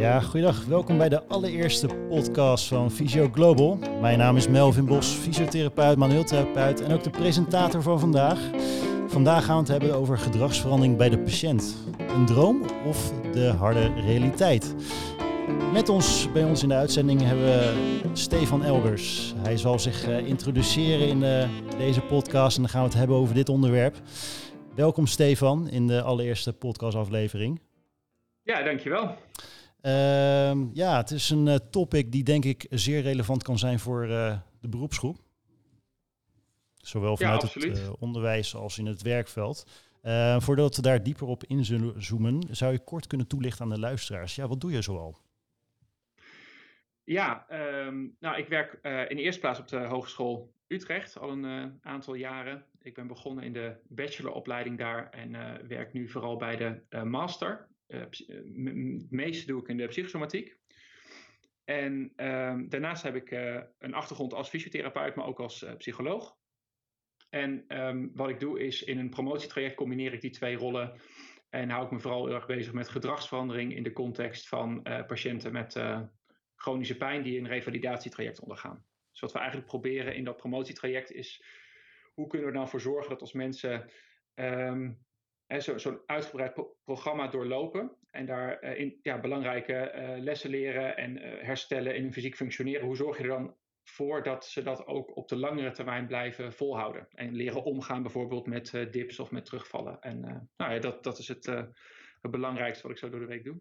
Ja, goeiedag. Welkom bij de allereerste podcast van Physio Global. Mijn naam is Melvin Bos, fysiotherapeut, manueeltherapeut en ook de presentator van vandaag. Vandaag gaan we het hebben over gedragsverandering bij de patiënt. Een droom of de harde realiteit? Met ons bij ons in de uitzending hebben we Stefan Elbers. Hij zal zich uh, introduceren in uh, deze podcast en dan gaan we het hebben over dit onderwerp. Welkom Stefan in de allereerste podcastaflevering. Ja, dankjewel. Uh, ja, het is een uh, topic die denk ik zeer relevant kan zijn voor uh, de beroepsgroep. Zowel vanuit ja, het uh, onderwijs als in het werkveld. voordat we daar dieper op inzoomen, zou je kort kunnen toelichten aan de luisteraars. Ja, wat doe je zoal? Ja, um, nou, ik werk in de eerste plaats op de Hogeschool Utrecht al een aantal jaren. Ik ben begonnen in de bacheloropleiding daar en werk nu vooral bij de master eh, het meeste doe ik in de psychosomatiek. En ehm, daarnaast heb ik uh, een achtergrond als fysiotherapeut, maar ook als psycholoog. En um, wat ik doe is in een promotietraject combineer ik die twee rollen. En hou ik me vooral heel erg bezig met gedragsverandering in de context van patiënten met chronische pijn die een revalidatietraject ondergaan. Dus wat we eigenlijk proberen in dat promotietraject is hoe kunnen we er nou voor zorgen dat als mensen um, zo'n zo uitgebreid pro programma doorlopen en daar uh, in, ja, belangrijke uh, lessen leren en uh, herstellen in hun fysiek functioneren. Hoe zorg je er dan voor dat ze dat ook op de langere termijn blijven volhouden? En leren omgaan bijvoorbeeld met dips of met terugvallen. En nou ja, dat, dat is het, het belangrijkste wat ik zo door de week doe.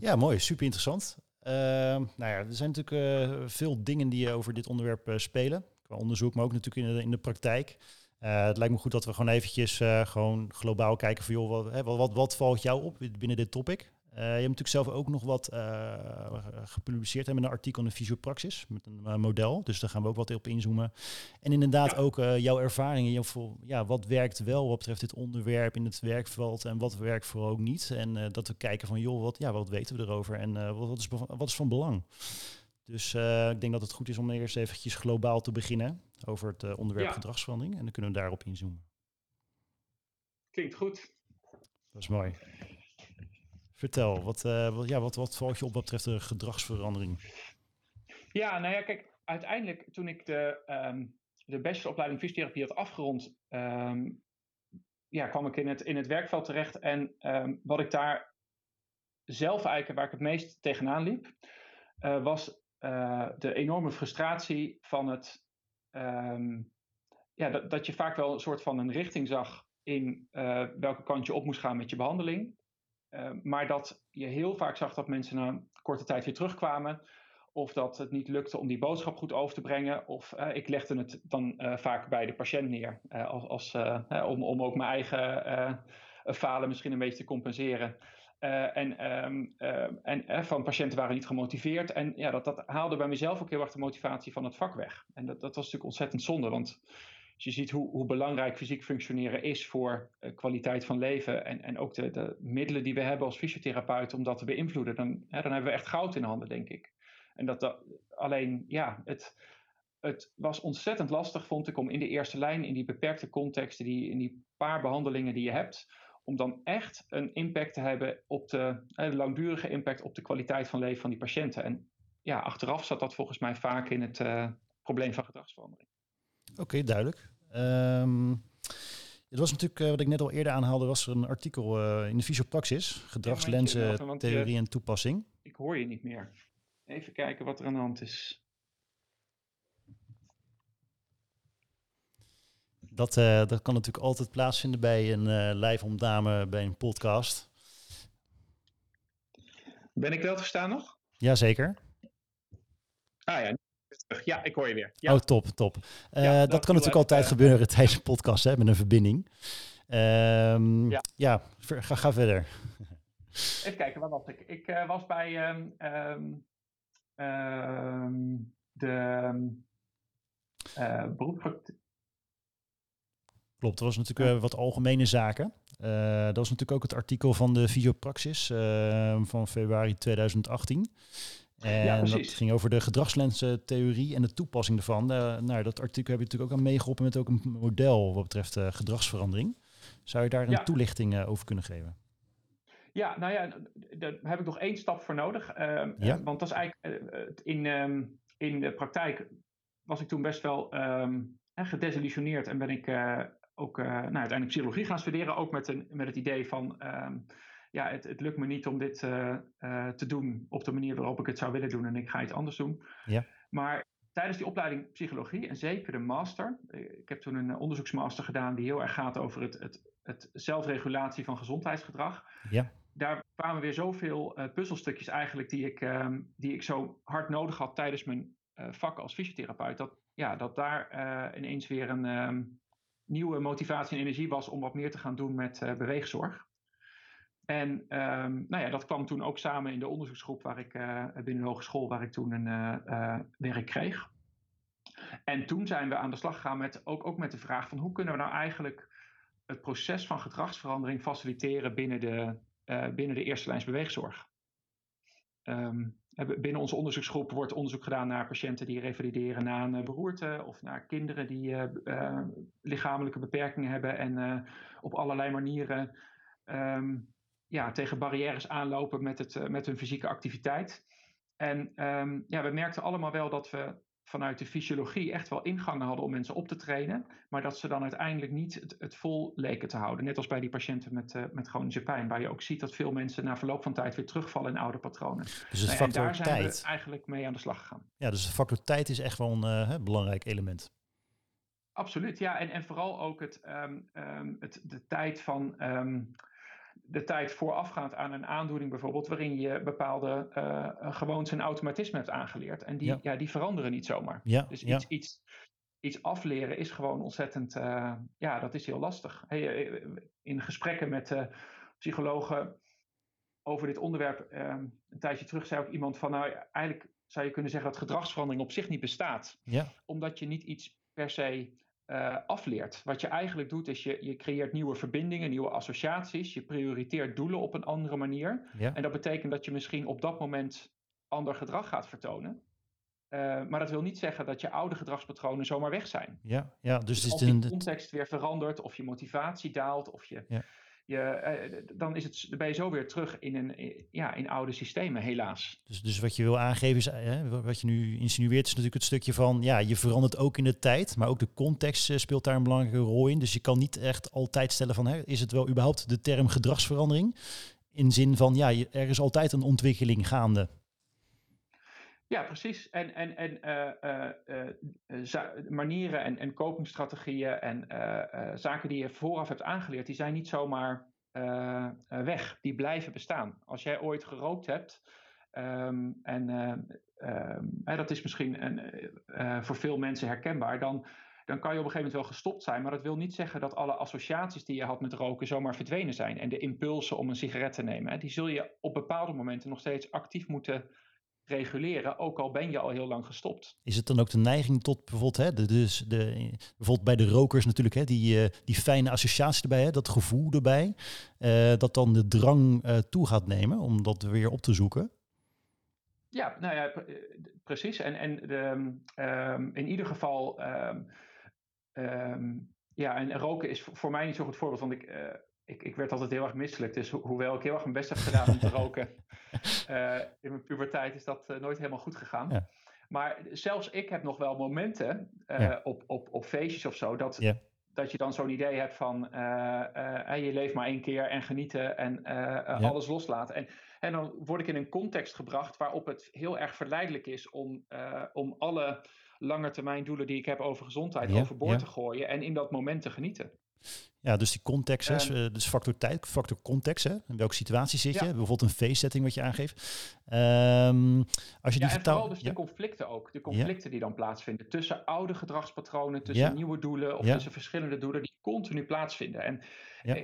Ja, mooi. Super interessant. Ehm, nou ja, er zijn natuurlijk veel dingen die over dit onderwerp spelen. Qua onderzoek, maar ook natuurlijk in in de praktijk. Uh, het lijkt me goed dat we gewoon eventjes uh, gewoon globaal kijken van joh, wat, hè, wat, wat, valt jou op binnen dit topic? Uh, je hebt natuurlijk zelf ook nog wat gepubliceerd hè, met een artikel in de Fysiopraxis, met een model. Dus daar gaan we ook wat op inzoomen. En inderdaad ja. ook jouw ervaringen. Jouw, ja, wat werkt wel wat betreft dit onderwerp in het werkveld en wat werkt vooral ook niet. En dat we kijken van joh, wat, ja, wat weten we erover en wat, is, wat is van belang? Dus ik denk dat het goed is om eerst eventjes globaal te beginnen over het uh, onderwerp ja. gedragsverandering. En dan kunnen we daarop inzoomen. Klinkt goed. Dat is mooi. Vertel, wat, uh, wat, ja, wat, wat valt je op wat betreft de gedragsverandering? Ja, nou ja, kijk, uiteindelijk toen ik de, um, de bacheloropleiding fysiotherapie had afgerond, um, ja, kwam ik in het, in het werkveld terecht. En um, wat ik daar zelf eigenlijk, waar ik het meest tegenaan liep, uh, was uh, de enorme frustratie van het um, ja, dat, dat je vaak wel een soort van een richting zag in uh, welke kant je op moest gaan met je behandeling. Uh, maar dat je heel vaak zag dat mensen na een korte tijd weer terugkwamen. Of dat het niet lukte om die boodschap goed over te brengen. Of uh, ik legde het dan vaak bij de patiënt neer. als, als, om, om ook mijn eigen falen misschien een beetje te compenseren. Uh, en um, uh, en uh, van patiënten waren niet gemotiveerd. En ja, dat, dat haalde bij mezelf ook heel erg de motivatie van het vak weg. En dat, dat was natuurlijk ontzettend zonde. Want als je ziet hoe, hoe belangrijk fysiek functioneren is voor kwaliteit van leven. En, en ook de, de middelen die we hebben als fysiotherapeut om dat te beïnvloeden. Dan, dan hebben we echt goud in handen, denk ik. En dat, dat alleen, ja, het, het was ontzettend lastig, vond ik, om in de eerste lijn, in die beperkte contexten, die, in die paar behandelingen die je hebt om dan echt een impact te hebben op de, een langdurige impact op de kwaliteit van leven van die patiënten. En ja, achteraf zat dat volgens mij vaak in het uh, probleem van gedragsverandering. Oké, okay, duidelijk. Um, het was natuurlijk, uh, wat ik net al eerder aanhaalde, was er een artikel uh, in de Fysiopraxis, gedragslenzen, ja, theorie en toepassing. Ik hoor je niet meer. Even kijken wat er aan de hand is. Dat, uh, dat kan natuurlijk altijd plaatsvinden bij een uh, live opname bij een podcast. Ben ik wel te staan nog? Jazeker. Ah ja, ja, ik hoor je weer. Ja. Oh, top, top. Ja, dat, dat kan natuurlijk altijd gebeuren tijdens een podcast hè, met een verbinding. Um, ja, ja ga, ga verder. Even kijken, waar was ik? Ik uh, was bij um, um, de uh, beroepspraktijk Klopt, dat was natuurlijk uh, wat algemene zaken. Uh, dat was natuurlijk ook het artikel van de Fysiopraxis uh, van februari 2018. En ja, dat ging over de gedragslensentheorie en de toepassing ervan. nou, dat artikel heb je natuurlijk ook aan meegeholpen met ook een model wat betreft gedragsverandering. Zou je daar een ja. toelichting over kunnen geven? Ja, nou ja, daar heb ik nog één stap voor nodig. Ja. want dat is eigenlijk in, ehm, in de praktijk was ik toen best wel um, gedesillusioneerd en ben ik ook nou, uiteindelijk psychologie gaan studeren. Ook met, een, met het idee van ja, het, het, lukt me niet om dit te doen op de manier waarop ik het zou willen doen en ik ga iets anders doen. Ja. Maar tijdens die opleiding psychologie en zeker de master, ik heb toen een onderzoeksmaster gedaan die heel erg gaat over het, het, het zelfregulatie van gezondheidsgedrag. Ja. Daar kwamen weer zoveel uh, puzzelstukjes eigenlijk die ik, ehm, die ik zo hard nodig had tijdens mijn uh, vak als fysiotherapeut. Dat, ja, dat daar uh, ineens weer een ehm, nieuwe motivatie en energie was om wat meer te gaan doen met beweegzorg. En um, nou ja, dat kwam toen ook samen in de onderzoeksgroep waar ik binnen de hogeschool, waar ik toen een werk kreeg. En toen zijn we aan de slag gegaan met ook, ook met de vraag van hoe kunnen we nou eigenlijk het proces van gedragsverandering faciliteren binnen de, uh, binnen de eerste lijns beweegzorg. Um, binnen onze onderzoeksgroep wordt onderzoek gedaan naar patiënten die revalideren na een beroerte of naar kinderen die uh, lichamelijke beperkingen hebben en op allerlei manieren um, ja, tegen barrières aanlopen met, het, met hun fysieke activiteit. En um, ja, we merkten allemaal wel dat we vanuit de fysiologie echt wel ingangen hadden om mensen op te trainen, maar dat ze dan uiteindelijk niet het, het vol leken te houden. Net als bij die patiënten met, uh, met chronische pijn, waar je ook ziet dat veel mensen na verloop van tijd weer terugvallen in oude patronen. Dus het factor en daar zijn tijd. we eigenlijk mee aan de slag gegaan. Ja, dus de factor tijd is echt wel een uh, belangrijk element. Absoluut, ja. En, en vooral ook het, um, um, het, de tijd van um, de tijd voorafgaand aan een aandoening bijvoorbeeld, waarin je bepaalde uh, gewoontes en automatismen hebt aangeleerd. En die, ja. die veranderen niet zomaar. Ja, dus iets, iets, iets afleren is gewoon ontzettend, uh, ja, dat is heel lastig. Hey, eh, in gesprekken met uh, psychologen over dit onderwerp, uh, een tijdje terug zei ook iemand van, nou eigenlijk zou je kunnen zeggen dat gedragsverandering op zich niet bestaat. Ja. Omdat je niet iets per se uh, afleert. Wat je eigenlijk doet is je, je creëert nieuwe verbindingen, nieuwe associaties. Je prioriteert doelen op een andere manier. En dat betekent dat je misschien op dat moment ander gedrag gaat vertonen. Uh, maar dat wil niet zeggen dat je oude gedragspatronen zomaar weg zijn. Ja, ja dus, dus als de context weer verandert, of je motivatie daalt, of je, ja je, eh, dan is het, ben je zo weer terug in, een, ja, in oude systemen, helaas. Dus, dus wat je wil aangeven, is, hè, wat je nu insinueert, is natuurlijk het stukje van, ja, je verandert ook in de tijd, maar ook de context eh, speelt daar een belangrijke rol in. Dus je kan niet echt altijd stellen van, hè, is het wel überhaupt de term gedragsverandering? In zin van, ja, er is altijd een ontwikkeling gaande. Ja, precies. En, en, en uh, uh, manieren en, en en zaken die je vooraf hebt aangeleerd, die zijn niet zomaar weg. Die blijven bestaan. Als jij ooit gerookt hebt, um, en um, dat is misschien een, voor veel mensen herkenbaar, dan, dan kan je op een gegeven moment wel gestopt zijn. Maar dat wil niet zeggen dat alle associaties die je had met roken zomaar verdwenen zijn. En de impulsen om een sigaret te nemen, die zul je op bepaalde momenten nog steeds actief moeten reguleren, ook al ben je al heel lang gestopt. Is het dan ook de neiging tot bijvoorbeeld, hè, de, dus de, bijvoorbeeld bij de rokers natuurlijk, hè, die, uh, die fijne associatie erbij, hè, dat gevoel erbij, uh, dat dan de drang uh, toe gaat nemen om dat weer op te zoeken? Ja, nou ja, precies. En, en de, um, in ieder geval, um, um, ja, en roken is voor mij niet zo goed voorbeeld, want ik ik, ik werd altijd heel erg misselijk. Dus hoewel ik heel erg mijn best heb gedaan om te roken uh, in mijn puberteit, is dat uh, nooit helemaal goed gegaan. Ja. Maar zelfs ik heb nog wel momenten uh, ja. op, op, op feestjes of zo, dat, ja. dat je dan zo'n idee hebt van je leeft maar één keer en genieten en alles loslaten. En, en dan word ik in een context gebracht waarop het heel erg verleidelijk is om, om alle langetermijn doelen die ik heb over gezondheid overboord te gooien en in dat moment te genieten. Ja, dus die context, hè, ehm. dus factor tijd, factor context, hè, in welke situatie zit je? Bijvoorbeeld een feestsetting wat je aangeeft. Um, als je ja, die en vooral dus de conflicten ook. De conflicten die dan plaatsvinden tussen oude gedragspatronen, tussen nieuwe doelen of tussen verschillende doelen die continu plaatsvinden. En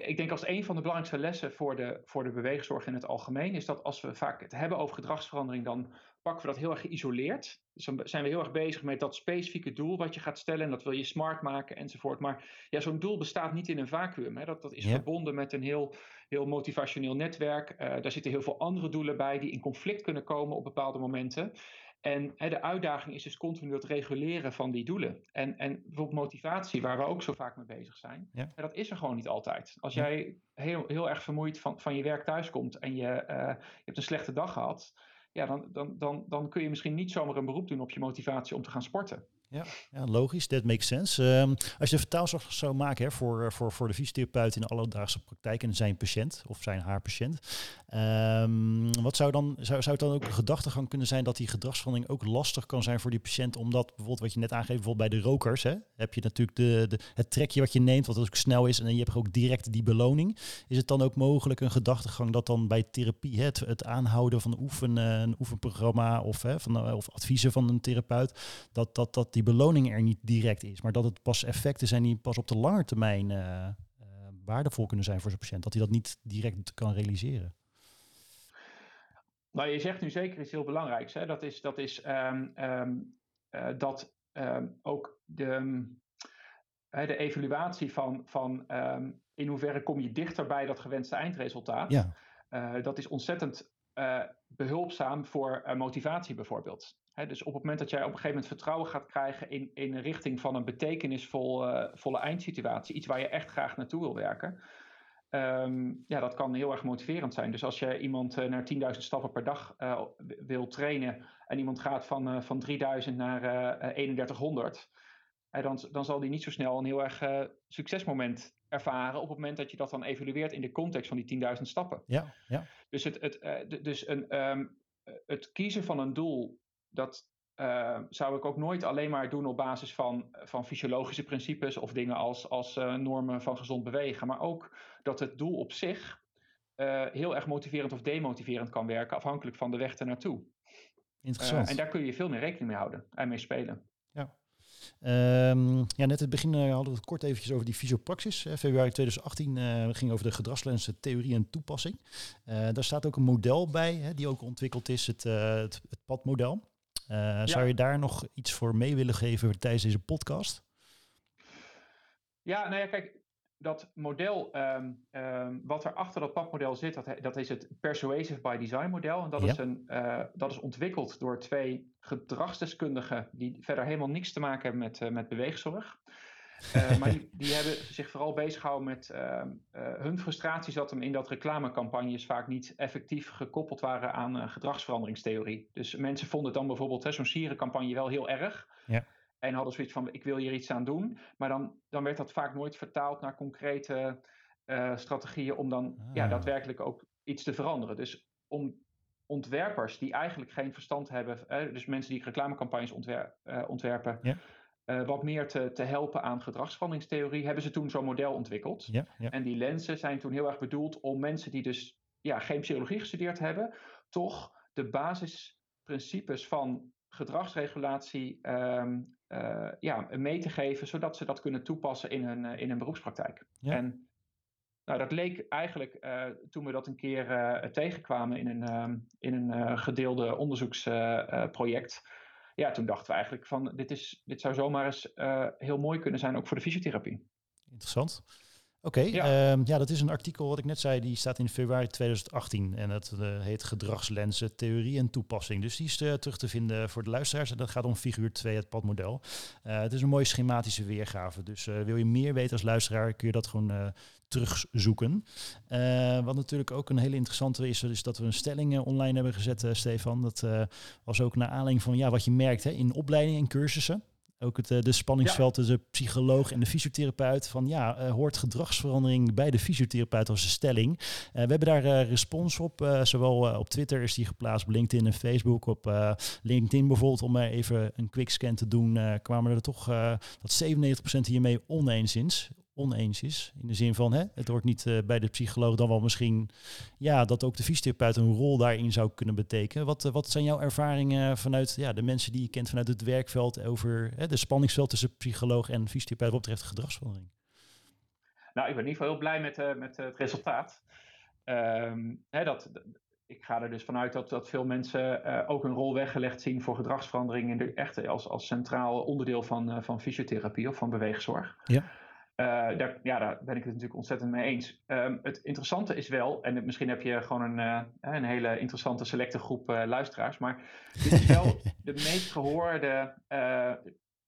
ik denk als een van de belangrijkste lessen voor de, voor de beweegzorg in het algemeen is dat als we vaak het hebben over gedragsverandering, dan pakken we dat heel erg geïsoleerd. Dus dan zijn we heel erg bezig met dat specifieke doel wat je gaat stellen. En dat wil je smart maken enzovoort. Maar ja, zo'n doel bestaat niet in een vacuüm. Hè. Dat, dat is verbonden met een heel, heel motivationeel netwerk. Uh, daar zitten heel veel andere doelen bij die in conflict kunnen komen op bepaalde momenten. En hè, de uitdaging is dus continu het reguleren van die doelen. En, en bijvoorbeeld motivatie, waar we ook zo vaak mee bezig zijn, Ja. dat is er gewoon niet altijd. Als Ja. jij heel, heel erg vermoeid van, van je werk thuis komt en je, eh, je hebt een slechte dag gehad, ja, dan, dan, dan, dan kun je misschien niet zomaar een beroep doen op je motivatie om te gaan sporten. Ja, logisch, that makes sense. Ehm, als je de vertaalslag zou maken hè, voor, eh, voor, voor de fysiotherapeut in de alledaagse praktijk en zijn patiënt of zijn haar patiënt, ehm, wat zou dan zou, zou het dan ook een gedachtegang kunnen zijn dat die gedragsverandering ook lastig kan zijn voor die patiënt, omdat bijvoorbeeld wat je net aangeeft, bijvoorbeeld bij de rokers, hè, heb je natuurlijk de, het trekje wat je neemt, wat ook snel is, en je hebt ook direct die beloning. Is het dan ook mogelijk een gedachtegang dat dan bij therapie, hè, het, het aanhouden van oefen, eh, een oefenprogramma of, hè, van, eh, of adviezen van een therapeut, dat, dat, dat die beloning er niet direct is, maar dat het pas effecten zijn die pas op de lange termijn eh, waardevol kunnen zijn voor zijn patiënt, dat hij dat niet direct kan realiseren. Nou, je zegt nu zeker iets heel belangrijks. Hè? Dat is, dat, is ehm, ehm, eh, dat ehm, ook de, de evaluatie van, van in hoeverre kom je dichter bij dat gewenste eindresultaat. Ja, dat is ontzettend eh, behulpzaam voor motivatie bijvoorbeeld. Dus op het moment dat jij op een gegeven moment vertrouwen gaat krijgen in, in een richting van een betekenisvolle volle eindsituatie, iets waar je echt graag naartoe wil werken, ehm, ja, dat kan heel erg motiverend zijn. Dus als je iemand eh, naar 10.000 stappen per dag eh, wil trainen en iemand gaat van, eh, van 3000 naar eh, eh, 3100, eh, dan, dan zal die niet zo snel een heel erg eh, succesmoment ervaren op het moment dat je dat dan evalueert in de context van die 10.000 stappen. ja, ja. Dus, het, het, eh, dus een, ehm, het kiezen van een doel, dat eh, zou ik ook nooit alleen maar doen op basis van, van fysiologische principes of dingen als, als eh, normen van gezond bewegen. Maar ook dat het doel op zich eh, heel erg motiverend of demotiverend kan werken, afhankelijk van de weg ernaartoe. Interessant. en daar kun je veel meer rekening mee houden en mee spelen. Ehm, ja, net het begin hadden we het kort eventjes over die fysiopraxis. Februari 2018 eh ging over de gedragslenzen theorie en toepassing. Daar staat ook een model bij, hè, die ook ontwikkeld is, het, eh, het, het padmodel. Eh, Zou je daar nog iets voor mee willen geven tijdens deze podcast? Ja, nou ja, kijk, dat model, ehm, ehm, wat er achter dat padmodel zit, dat, dat is het Persuasive by Design model. En dat, Ja. is een, eh, dat is ontwikkeld door twee gedragsdeskundigen die verder helemaal niks te maken hebben met, eh, met beweegzorg. Eh, maar die, die hebben zich vooral bezig gehouden met ehm, eh, hun frustratie zat hem in dat reclamecampagnes vaak niet effectief gekoppeld waren aan eh, gedragsveranderingstheorie. Dus mensen vonden dan bijvoorbeeld zo'n sierencampagne wel heel erg. Ja. En hadden zoiets van, ik wil hier iets aan doen. Maar dan, dan werd dat vaak nooit vertaald naar concrete strategieën om dan ja, Ah. daadwerkelijk ook iets te veranderen. Dus om ontwerpers die eigenlijk geen verstand hebben, dus mensen die reclamecampagnes ontwer- ontwerpen, Ja. Eh, wat meer te, te helpen aan gedragsveranderingstheorie, hebben ze toen zo'n model ontwikkeld. Ja, ja. En die lenzen zijn toen heel erg bedoeld om mensen die dus ja, geen psychologie gestudeerd hebben, toch de basisprincipes van gedragsregulatie ehm, eh, ja, mee te geven, zodat ze dat kunnen toepassen in hun, eh, in hun beroepspraktijk. Ja. En nou, dat leek eigenlijk, toen we dat een keer tegenkwamen in een, ehm, in een gedeelde onderzoeksproject, ja, toen dachten we eigenlijk van, dit, is, dit zou zomaar eens eh, heel mooi kunnen zijn, ook voor de fysiotherapie. Interessant. Oké, Ja. ja. ja, dat is een artikel wat ik net zei, die staat in februari 2018 en dat eh, heet Gedragslenzen, Theorie en Toepassing. Dus die is eh, terug te vinden voor de luisteraars en dat gaat om figuur 2, het padmodel. Eh, het is een mooie schematische weergave, dus wil je meer weten als luisteraar, kun je dat gewoon terugzoeken. Wat natuurlijk ook een hele interessante is, is dat we een stelling online hebben gezet, Stefan. Dat was ook naar aanleiding van ja, wat je merkt hè, in opleidingen en cursussen. Ook het eh, de spanningsveld tussen de psycholoog en de fysiotherapeut. Van ja, eh, hoort gedragsverandering bij de fysiotherapeut als een stelling? Eh, we hebben daar respons op. zowel op Twitter is die geplaatst, op LinkedIn en Facebook. Op LinkedIn bijvoorbeeld, om even een quick scan te doen, kwamen er toch dat 97% hiermee oneens is. Oneens is. In de zin van, hè, het hoort niet eh, bij de psycholoog, dan wel misschien ja, dat ook de fysiotherapeut een rol daarin zou kunnen betekenen. Wat, eh, wat zijn jouw ervaringen vanuit ja, de mensen die je kent vanuit het werkveld over hè, de spanningsveld tussen psycholoog en fysiotherapeut wat betreft gedragsverandering? Nou, ik ben in ieder geval heel blij met, eh, met het resultaat. Ehm, hè, dat, ik ga er dus vanuit dat, dat veel mensen eh, ook een rol weggelegd zien voor gedragsverandering in de, echt als, als centraal onderdeel van, eh, van fysiotherapie of van beweegzorg. Ja. Daar, ja, daar ben ik het natuurlijk ontzettend mee eens. Ehm, het interessante is wel, en misschien heb je gewoon een, een hele interessante selecte groep luisteraars, maar dit is wel de meest gehoorde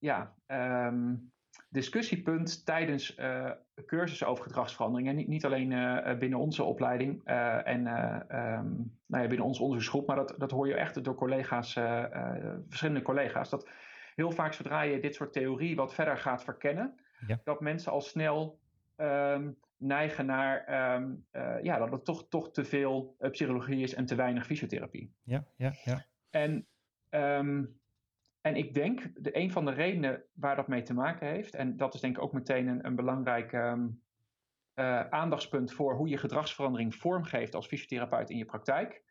ja, um, discussiepunt tijdens uh, cursussen over gedragsverandering. En niet, niet alleen uh, binnen onze opleiding uh, en um, nou ja, binnen onze onderzoeksgroep, maar dat, dat hoor je echt door collega's, verschillende collega's. Dat heel vaak zodra je dit soort theorie wat verder gaat verkennen, ja. dat mensen al snel um, neigen naar um, ja, dat het toch, toch te veel psychologie is en te weinig fysiotherapie. Ja, ja, ja. En en ik denk, de, een van de redenen waar dat mee te maken heeft, en dat is denk ik ook meteen een, een belangrijk uh, aandachtspunt voor hoe je gedragsverandering vormgeeft als fysiotherapeut in je praktijk,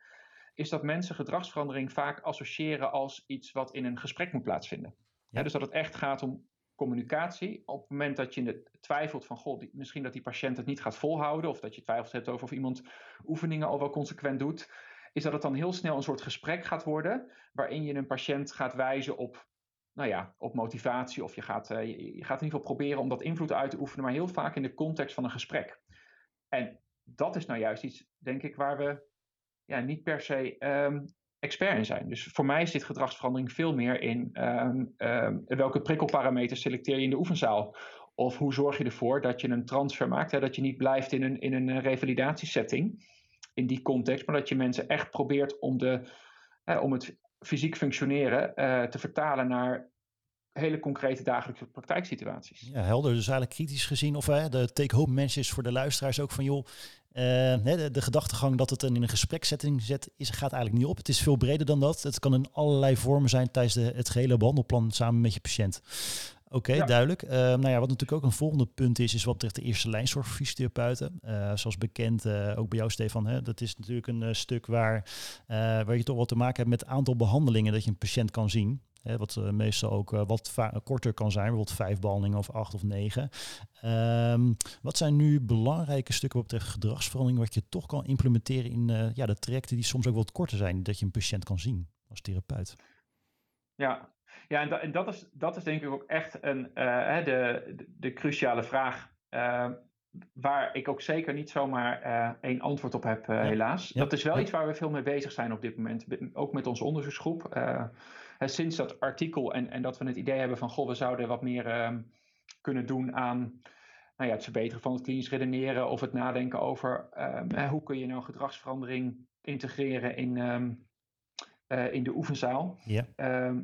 is dat mensen gedragsverandering vaak associëren als iets wat in een gesprek moet plaatsvinden. Ja. dus dat het echt gaat om communicatie. Op het moment dat je twijfelt van, goh, misschien dat die patiënt het niet gaat volhouden, of dat je twijfels hebt over of iemand oefeningen al wel consequent doet, is dat het dan heel snel een soort gesprek gaat worden, waarin je een patiënt gaat wijzen op, nou ja, op motivatie, of je gaat, uh, je, gaat in ieder geval proberen om dat invloed uit te oefenen, maar heel vaak in de context van een gesprek. En dat is nou juist iets, denk ik, waar we ja, niet per se um, expert in zijn. Dus voor mij dit gedragsverandering veel meer in um, um, welke prikkelparameters selecteer je in de oefenzaal. Of hoe zorg je ervoor dat je een transfer maakt, hè, dat je niet blijft in een, in een revalidatiesetting in die context, maar dat je mensen echt probeert om, de, om het fysiek functioneren uh, te vertalen naar hele concrete dagelijkse praktijksituaties. Ja, helder. Dus eigenlijk kritisch gezien, of de take-home message voor de luisteraars ook van joh, uh, de, de, gedachtegang dat het in een gesprekssetting zet, is, gaat eigenlijk niet op. Het is veel breder dan dat. Het kan in allerlei vormen zijn tijdens de, het gehele behandelplan samen met je patiënt. Oké, duidelijk. Uh, nou ja, wat natuurlijk ook een volgende punt is, is wat betreft de eerste lijnzorg voor fysiotherapeuten. Uh, zoals bekend, uh, ook bij jou Stefan, hè, dat is natuurlijk een stuk waar, waar je toch wat te maken hebt met het aantal behandelingen dat je een patiënt kan zien. Hè, wat meestal ook wat korter kan zijn, bijvoorbeeld vijf behandelingen of acht of negen. Um, wat zijn nu belangrijke stukken wat betreft gedragsverandering, wat je toch kan implementeren in ja, de trajecten die soms ook wat korter zijn, dat je een patiënt kan zien als therapeut? Ja, ja, en, dat, en dat, is, dat is denk ik ook echt een, de, de, cruciale vraag. Uh, waar ik ook zeker niet zomaar één antwoord op heb, helaas. Dat is wel iets waar we veel mee bezig zijn op dit moment. Ook met onze onderzoeksgroep. Sinds dat artikel en, en dat we het idee hebben van... goh, we zouden wat meer ehm, kunnen doen aan nou ja, het verbeteren van het klinisch redeneren... of het nadenken over ehm, hoe kun je nou gedragsverandering integreren in... Um, uh, in de oefenzaal. Ja.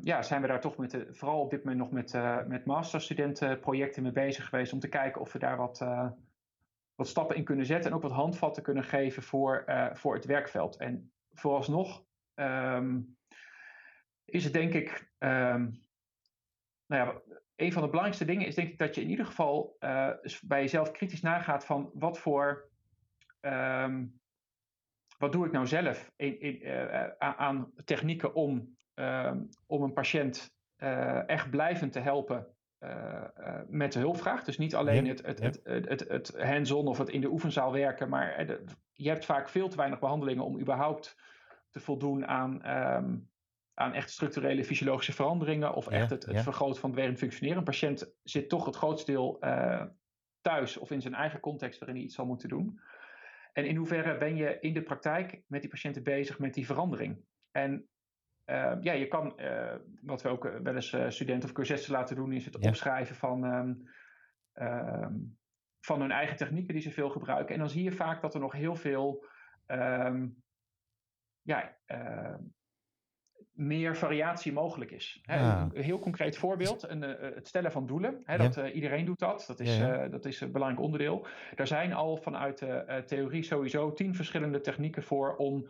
Ja, zijn we daar toch met, de, vooral op dit moment nog met, uh, met masterstudentenprojecten mee bezig geweest om te kijken of we daar wat, wat stappen in kunnen zetten en ook wat handvatten kunnen geven voor, voor het werkveld. En vooralsnog um, is het denk ik, um, nou ja, een van de belangrijkste dingen is denk ik dat je in ieder geval bij jezelf kritisch nagaat van wat voor wat doe ik nou zelf in, in, uh, aan technieken om, uh, om een patiënt uh, echt blijvend te helpen met de hulpvraag. Dus niet alleen het, het, het, het, het, hands-on of het in de oefenzaal werken, maar de, je hebt vaak veel te weinig behandelingen om überhaupt te voldoen aan, um, aan echt structurele fysiologische veranderingen of echt het, het vergroten van het werkend functioneren. Een patiënt zit toch het grootste deel thuis of in zijn eigen context waarin hij iets zal moeten doen. En in hoeverre ben je in de praktijk met die patiënten bezig met die verandering? En uh, ja, je kan, uh, wat we ook eh, wel eens studenten of cursussen laten doen, is het ja. opschrijven van, um, um, van hun eigen technieken die ze veel gebruiken. En dan zie je vaak dat er nog heel veel um, ja, meer variatie mogelijk is. Hè, Een heel concreet voorbeeld, een, uh, het stellen van doelen. Hè, dat, uh, iedereen doet dat, dat is, ja, uh, dat is een belangrijk onderdeel. Daar zijn al vanuit de theorie sowieso tien verschillende technieken voor om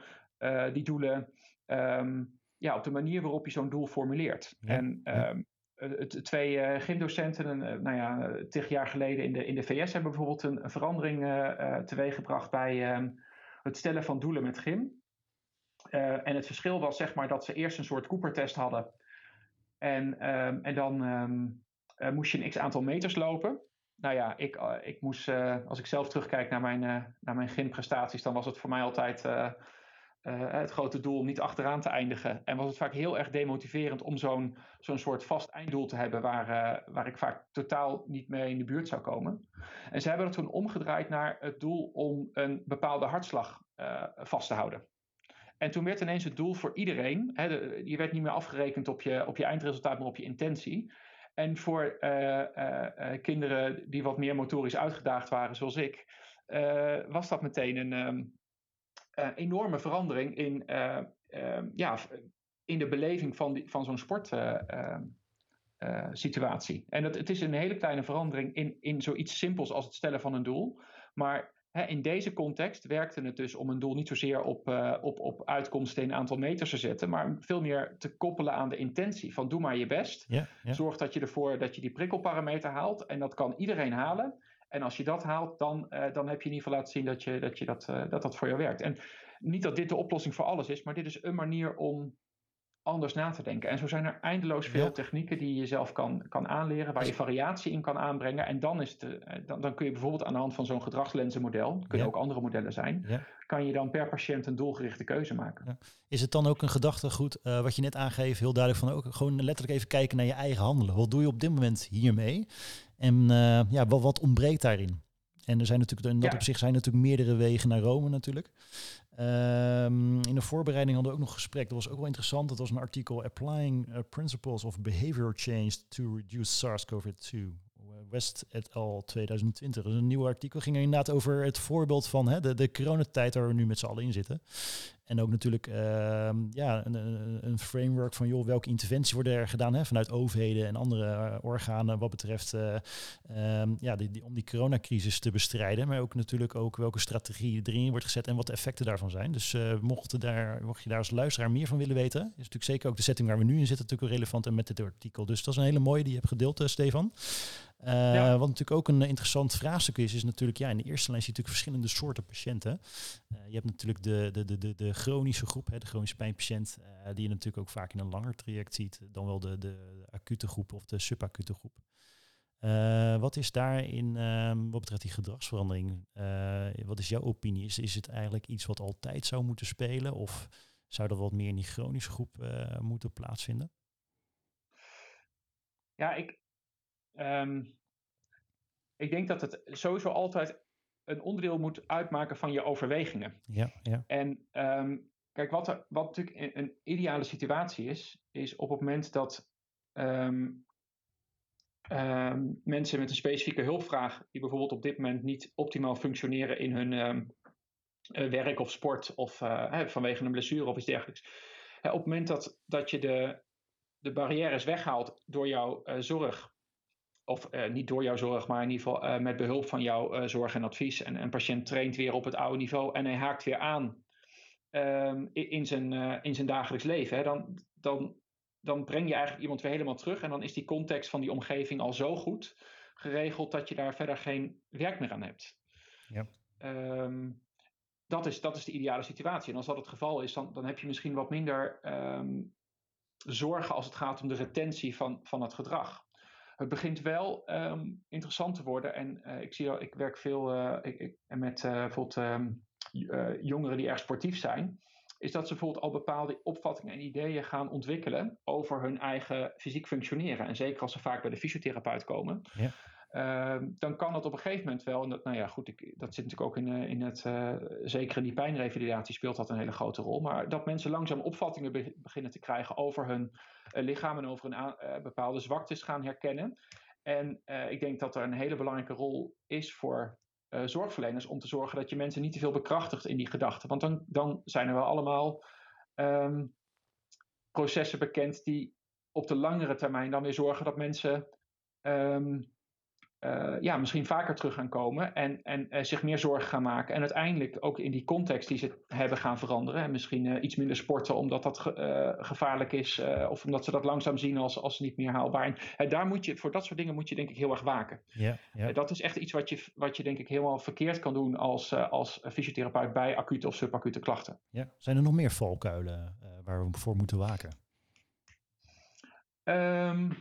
die doelen um, ja, op de manier waarop je zo'n doel formuleert. En um, het, twee gymdocenten, nou ja, tig jaar geleden in de, in de VS hebben bijvoorbeeld een, een verandering teweeggebracht bij um, het stellen van doelen met gym. Uh, en het verschil was zeg maar dat ze eerst een soort Cooper-test hadden. En, um, en dan um, uh, moest je een x aantal meters lopen. Nou ja, ik, uh, ik moest, als ik zelf terugkijk naar mijn, naar mijn gymprestaties, dan was het voor mij altijd het grote doel om niet achteraan te eindigen. En was het vaak heel erg demotiverend om zo'n zo'n soort vast einddoel te hebben waar, waar ik vaak totaal niet mee in de buurt zou komen. En ze hebben dat toen omgedraaid naar het doel om een bepaalde hartslag vast te houden. En toen werd ineens het doel voor iedereen, hè, je werd niet meer afgerekend op je, op je eindresultaat, maar op je intentie. En voor uh, uh, kinderen die wat meer motorisch uitgedaagd waren, zoals ik, was dat meteen een um, enorme verandering in, ehm, ja, in de beleving van, die, van zo'n sportsituatie. en het, het is een hele kleine verandering in, in zoiets simpels als het stellen van een doel. Maar in deze context werkte het dus om een doel niet zozeer op, uh, op, op uitkomsten in aantal meters te zetten, maar veel meer te koppelen aan de intentie van doe maar je best. Zorg dat je ervoor dat je die prikkelparameter haalt en dat kan iedereen halen. En als je dat haalt, dan, uh, dan heb je in ieder geval laten zien dat, je, dat, je dat, uh, dat dat voor jou werkt. En niet dat dit de oplossing voor alles is, maar dit is een manier om anders na te denken. En zo zijn er eindeloos veel technieken die je zelf kan, kan aanleren, waar je variatie in kan aanbrengen. En dan, is het, eh, dan, dan kun je bijvoorbeeld aan de hand van zo'n gedragslenzenmodel, kunnen ook andere modellen zijn, kan je dan per patiënt een doelgerichte keuze maken. Is het dan ook een gedachtegoed, uh, wat je net aangeeft, heel duidelijk van ook gewoon letterlijk even kijken naar je eigen handelen. Wat doe je op dit moment hiermee? En uh, ja, wat, wat ontbreekt daarin? En er zijn natuurlijk, in dat op zich zijn natuurlijk meerdere wegen naar Rome natuurlijk. Um, in de voorbereiding hadden we ook nog gesprek. Dat was ook wel interessant. Dat was een artikel Applying uh, Principles of Behavior Change to Reduce SARS-CoV-2. West et al 2020. Dus een nieuw artikel ging er inderdaad over het voorbeeld van hè, de, de coronatijd waar we nu met z'n allen in zitten. En ook natuurlijk uh, ja, een, een, framework van joh, welke interventies worden er gedaan hè, vanuit overheden en andere uh, organen wat betreft uh, um, ja, die, die, om die coronacrisis te bestrijden. Maar ook natuurlijk ook welke strategie erin wordt gezet en wat de effecten daarvan zijn. Dus uh, mocht, daar, mocht je daar als luisteraar meer van willen weten, is natuurlijk zeker ook de setting waar we nu in zitten natuurlijk relevant en met dit artikel. Dus dat is een hele mooie die je hebt gedeeld, Stefan. Uh, Wat natuurlijk ook een interessant vraagstuk is, is natuurlijk, ja, in de eerste lijn zie je natuurlijk verschillende soorten patiënten. Uh, je hebt natuurlijk de, de, de, de, de chronische groep, hè, de chronische pijnpatiënt, uh, die je natuurlijk ook vaak in een langer traject ziet dan wel de, de acute groep of de subacute groep. wat is daarin, um, wat betreft die gedragsverandering, wat is jouw opinie? Is, is het eigenlijk iets wat altijd zou moeten spelen of zou dat wat meer in die chronische groep moeten plaatsvinden? Ja, ik, Um, ik denk dat het sowieso altijd een onderdeel moet uitmaken van je overwegingen. Ja, ja. En um, kijk, wat, er, wat natuurlijk een, ideale situatie is, is op het moment dat um, mensen met een specifieke hulpvraag, die bijvoorbeeld op dit moment niet optimaal functioneren in hun uh, werk of sport of uh, vanwege een blessure of iets dergelijks. Op het moment dat, dat je de, de barrières weghaalt door jouw zorg of uh, niet door jouw zorg, maar in ieder geval uh, met behulp van jouw uh, zorg en advies. En een patiënt traint weer op het oude niveau en hij haakt weer aan um, in, zijn, in zijn dagelijks leven. Hè, dan, dan, dan breng je eigenlijk iemand weer helemaal terug. En dan is die context van die omgeving al zo goed geregeld dat je daar verder geen werk meer aan hebt. Ja. Um, dat, is, dat is de ideale situatie. En als dat het geval is, dan, dan heb je misschien wat minder um, zorgen als het gaat om de retentie van, van het gedrag het begint wel um, interessant te worden. En uh, ik, zie, ik werk veel uh, ik, ik, met uh, bijvoorbeeld um, jongeren die erg sportief zijn. Is dat ze bijvoorbeeld al bepaalde opvattingen en ideeën gaan ontwikkelen over hun eigen fysiek functioneren. En zeker als ze vaak bij de fysiotherapeut komen. Ja. Ehm, dan kan dat op een gegeven moment wel, en dat, nou ja, goed, ik, dat zit natuurlijk ook in, in het, uh, zeker in die pijnrevalidatie speelt dat een hele grote rol, maar dat mensen langzaam opvattingen be beginnen te krijgen over hun uh, lichaam en over hun bepaalde zwaktes gaan herkennen. En ik denk dat er een hele belangrijke rol is voor zorgverleners om te zorgen dat je mensen niet te veel bekrachtigt in die gedachten. Want dan, dan zijn er wel allemaal um, processen bekend die op de langere termijn dan weer zorgen dat mensen um, uh, ja, misschien vaker terug gaan komen en, en uh, zich meer zorgen gaan maken. En uiteindelijk ook in die context die ze hebben gaan veranderen. En misschien uh, iets minder sporten omdat dat ge gevaarlijk is. of omdat ze dat langzaam zien als, als niet meer haalbaar. En daar moet je, voor dat soort dingen moet je denk ik heel erg waken. Ja, ja. dat is echt iets wat je, wat je denk ik helemaal verkeerd kan doen als, als fysiotherapeut bij acute of subacute klachten. Ja. Zijn er nog meer valkuilen waar we voor moeten waken? Um,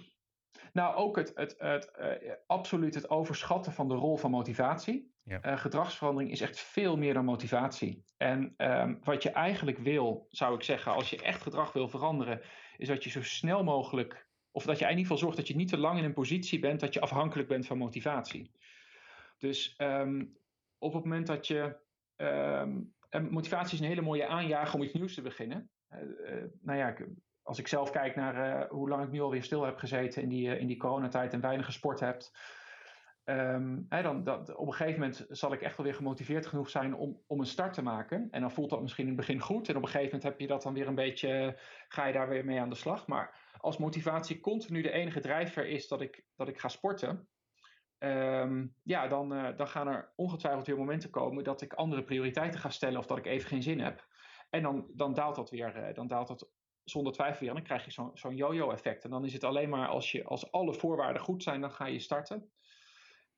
nou, ook het, het, het uh, absoluut het overschatten van de rol van motivatie. Ja. gedragsverandering is echt veel meer dan motivatie. En ehm, wat je eigenlijk wil, zou ik zeggen, als je echt gedrag wil veranderen, is dat je zo snel mogelijk, of dat je in ieder geval zorgt dat je niet te lang in een positie bent dat je afhankelijk bent van motivatie. Dus ehm, op het moment dat je. Um, motivatie is een hele mooie aanjager om iets nieuws te beginnen. Uh, nou ja, als ik zelf kijk naar uh, hoe lang ik nu alweer stil heb gezeten in die, in die coronatijd en weinig gesport heb. Um, hè, dan, dat, op een gegeven moment zal ik echt wel weer gemotiveerd genoeg zijn om, om een start te maken. En dan voelt dat misschien in het begin goed. En op een gegeven moment heb je dat dan weer een beetje, ga je daar weer mee aan de slag. Maar als motivatie continu de enige drijfveer is dat ik, dat ik ga sporten, Um, ja, dan, uh, dan gaan er ongetwijfeld weer momenten komen dat ik andere prioriteiten ga stellen of dat ik even geen zin heb. En dan, dan daalt dat weer, dan daalt dat zonder twijfel. En dan krijg je zo'n zo'n yo-yo effect. En dan is het alleen maar als, je, als alle voorwaarden goed zijn, dan ga je starten.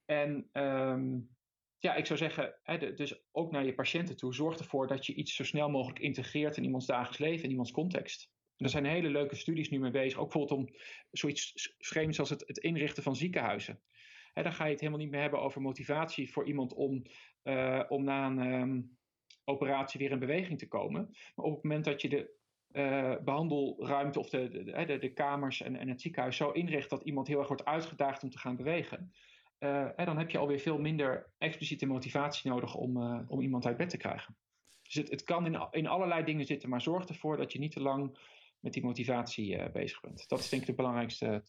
En um, ja, ik zou zeggen, hè, dus ook naar je patiënten toe, zorg ervoor dat je iets zo snel mogelijk integreert in iemands dagelijks leven, in iemands context. Er zijn hele leuke studies nu mee bezig, ook bijvoorbeeld om zoiets vreemds als het, het inrichten van ziekenhuizen. Hè, dan ga je het helemaal niet meer hebben over motivatie voor iemand om, uh, om na een um, operatie weer in beweging te komen. Maar op het moment dat je de uh, behandelruimte of de, de, de, kamers en, en, het ziekenhuis zo inricht dat iemand heel erg wordt uitgedaagd om te gaan bewegen. Uh, dan heb je alweer veel minder expliciete motivatie nodig om, om iemand uit bed te krijgen. Dus het, het kan in, in allerlei dingen zitten, maar zorg ervoor dat je niet te lang met die motivatie bezig bent. Dat is denk ik de belangrijkste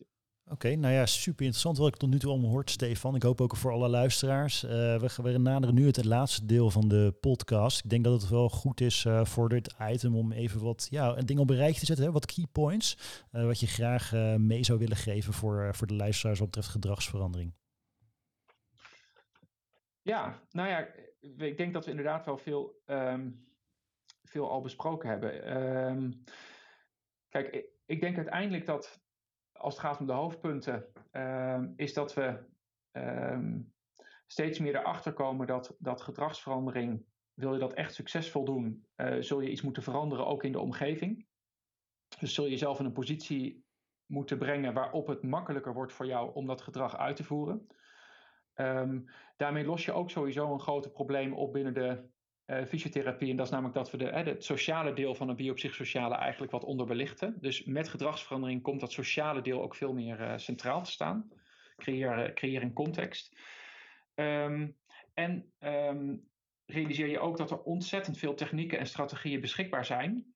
Oké, nou ja, super interessant wat ik tot nu toe allemaal hoort, Stefan. Ik hoop ook voor alle luisteraars. Uh, we, we nu het, laatste deel van de podcast. Ik denk dat het wel goed is uh, voor dit item om even wat ja, dingen op een te zetten. Hè? Wat key points, uh, wat je graag mee zou willen geven voor, voor de luisteraars wat betreft gedragsverandering. Ja, nou ja, ik denk dat we inderdaad wel veel, um, veel al besproken hebben. Um, kijk, ik denk uiteindelijk dat als het gaat om de hoofdpunten, uh, is dat we um, steeds meer erachter komen dat, dat gedragsverandering, wil je dat echt succesvol doen, uh, zul je iets moeten veranderen ook in de omgeving. Dus zul je jezelf in een positie moeten brengen waarop het makkelijker wordt voor jou om dat gedrag uit te voeren. Um, daarmee los je ook sowieso een grote probleem op binnen de fysiotherapie. En dat is namelijk dat we de, het sociale deel van het biopsychosociale eigenlijk wat onderbelichten. Dus met gedragsverandering komt dat sociale deel ook veel meer uh, centraal te staan. Creëer, creëer een context. Um, en um, realiseer je ook dat er ontzettend veel technieken en strategieën beschikbaar zijn.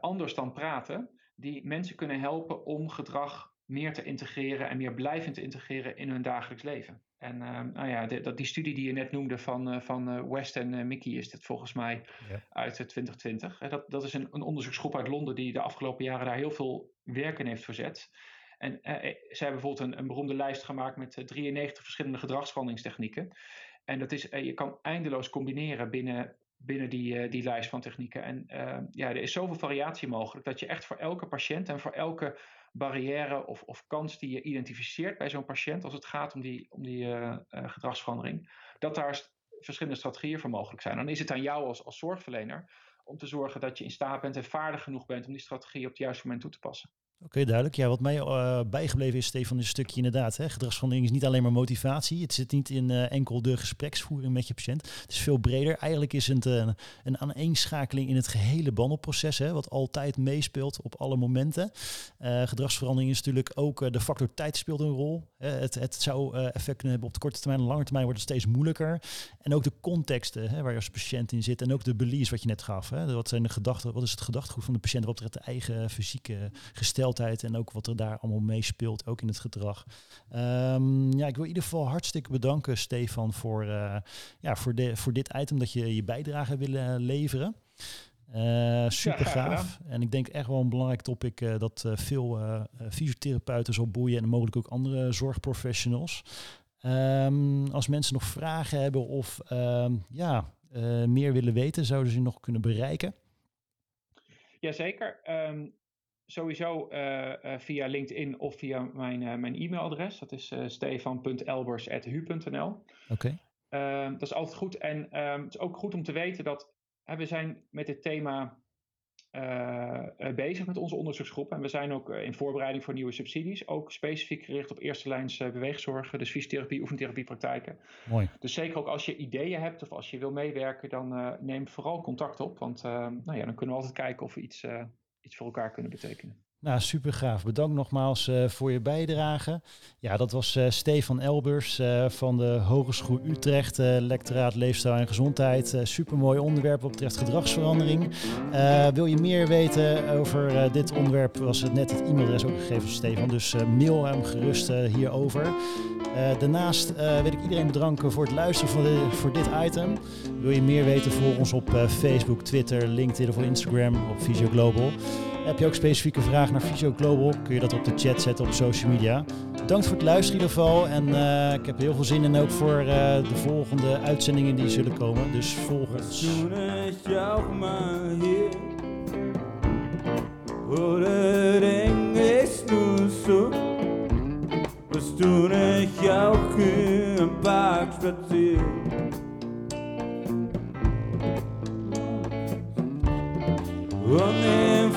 Anders dan praten, die mensen kunnen helpen om gedrag meer te integreren en meer blijvend te integreren in hun dagelijks leven. En uh, nou ja, de, dat, die studie die je net noemde van, uh, van uh, West en Mickey is het volgens mij ja. uit 2020. Dat, dat is een, een, onderzoeksgroep uit Londen die de afgelopen jaren daar heel veel werk in heeft verzet. En zij hebben bijvoorbeeld een, een beroemde lijst gemaakt met 93 verschillende gedragsveranderingstechnieken. En dat is, je kan eindeloos combineren binnen, binnen die, die lijst van technieken. En ja, er is zoveel variatie mogelijk dat je echt voor elke patiënt en voor elke barrière of, of kans die je identificeert bij zo'n patiënt als het gaat om die, om die uh, uh, gedragsverandering, dat daar verschillende strategieën voor mogelijk zijn. Dan is het aan jou als, als zorgverlener om te zorgen dat je in staat bent en vaardig genoeg bent om die strategie op het juiste moment toe te passen. Oké, duidelijk. Ja, wat mij uh, bijgebleven is, Stefan, is een stukje inderdaad. Hè, gedragsverandering is niet alleen maar motivatie. Het zit niet in uh, enkel de gespreksvoering met je patiënt. Het is veel breder. Eigenlijk is het een, een aaneenschakeling in het gehele bandelproces, hè, wat altijd meespeelt op alle momenten. Uh, gedragsverandering is natuurlijk ook de factor tijd speelt een rol. het, het zou effect kunnen hebben op de korte termijn. En lange termijn wordt het steeds moeilijker. En ook de contexten hè, waar je als patiënt in zit. En ook de beliefs wat je net gaf. Hè. Wat zijn de gedachten? Wat is het gedachtegoed van de patiënt wat betreft de eigen fysieke gesteldheid? en ook wat er daar allemaal meespeelt, ook in het gedrag. Um, ja, ik wil in ieder geval hartstikke bedanken, Stefan, voor, uh, ja, voor, de, voor dit item dat je je bijdrage willen leveren. Uh, super ja, gaaf. En ik denk echt wel een belangrijk topic uh, dat veel fysiotherapeuten zal boeien en mogelijk ook andere zorgprofessionals. Um, als mensen nog vragen hebben of um, ja, meer willen weten, zouden ze nog kunnen bereiken? Jazeker. Um, sowieso uh, uh, via LinkedIn of via mijn, uh, mijn e-mailadres. Dat is stefan.elbers.hu.nl. Oké. Okay. Ehm, dat is altijd goed. En um, het is ook goed om te weten dat we zijn met dit thema bezig met onze onderzoeksgroep. En we zijn ook in voorbereiding voor nieuwe subsidies. Ook specifiek gericht op eerste lijns beweegzorg, dus fysiotherapie, oefentherapiepraktijken. Mooi. Dus zeker ook als je ideeën hebt of als je wil meewerken, dan neem vooral contact op. Want nou ja, dan kunnen we altijd kijken of we iets, iets voor elkaar kunnen betekenen. Nou, super gaaf. Bedankt nogmaals uh, voor je bijdrage. Ja, dat was uh, Stefan Elbers uh, van de Hogeschool Utrecht, lectoraat Leefstijl en Gezondheid. super mooi onderwerp wat betreft gedragsverandering. wil je meer weten over dit onderwerp, was het net het e-mailadres ook gegeven van Stefan. Dus mail hem gerust hierover. daarnaast wil ik iedereen bedanken voor het luisteren voor, voor dit item. Wil je meer weten, volg ons op Facebook, Twitter, LinkedIn of Instagram op Visio Global. Heb je ook specifieke vragen naar Visio Global, kun je dat op de chat zetten op social media. Bedankt voor het luisteren in ieder geval. En uh, ik heb heel veel zin in ook voor uh, de volgende uitzendingen die zullen komen. Dus volg ons. Was toen ik jou een paar Wanneer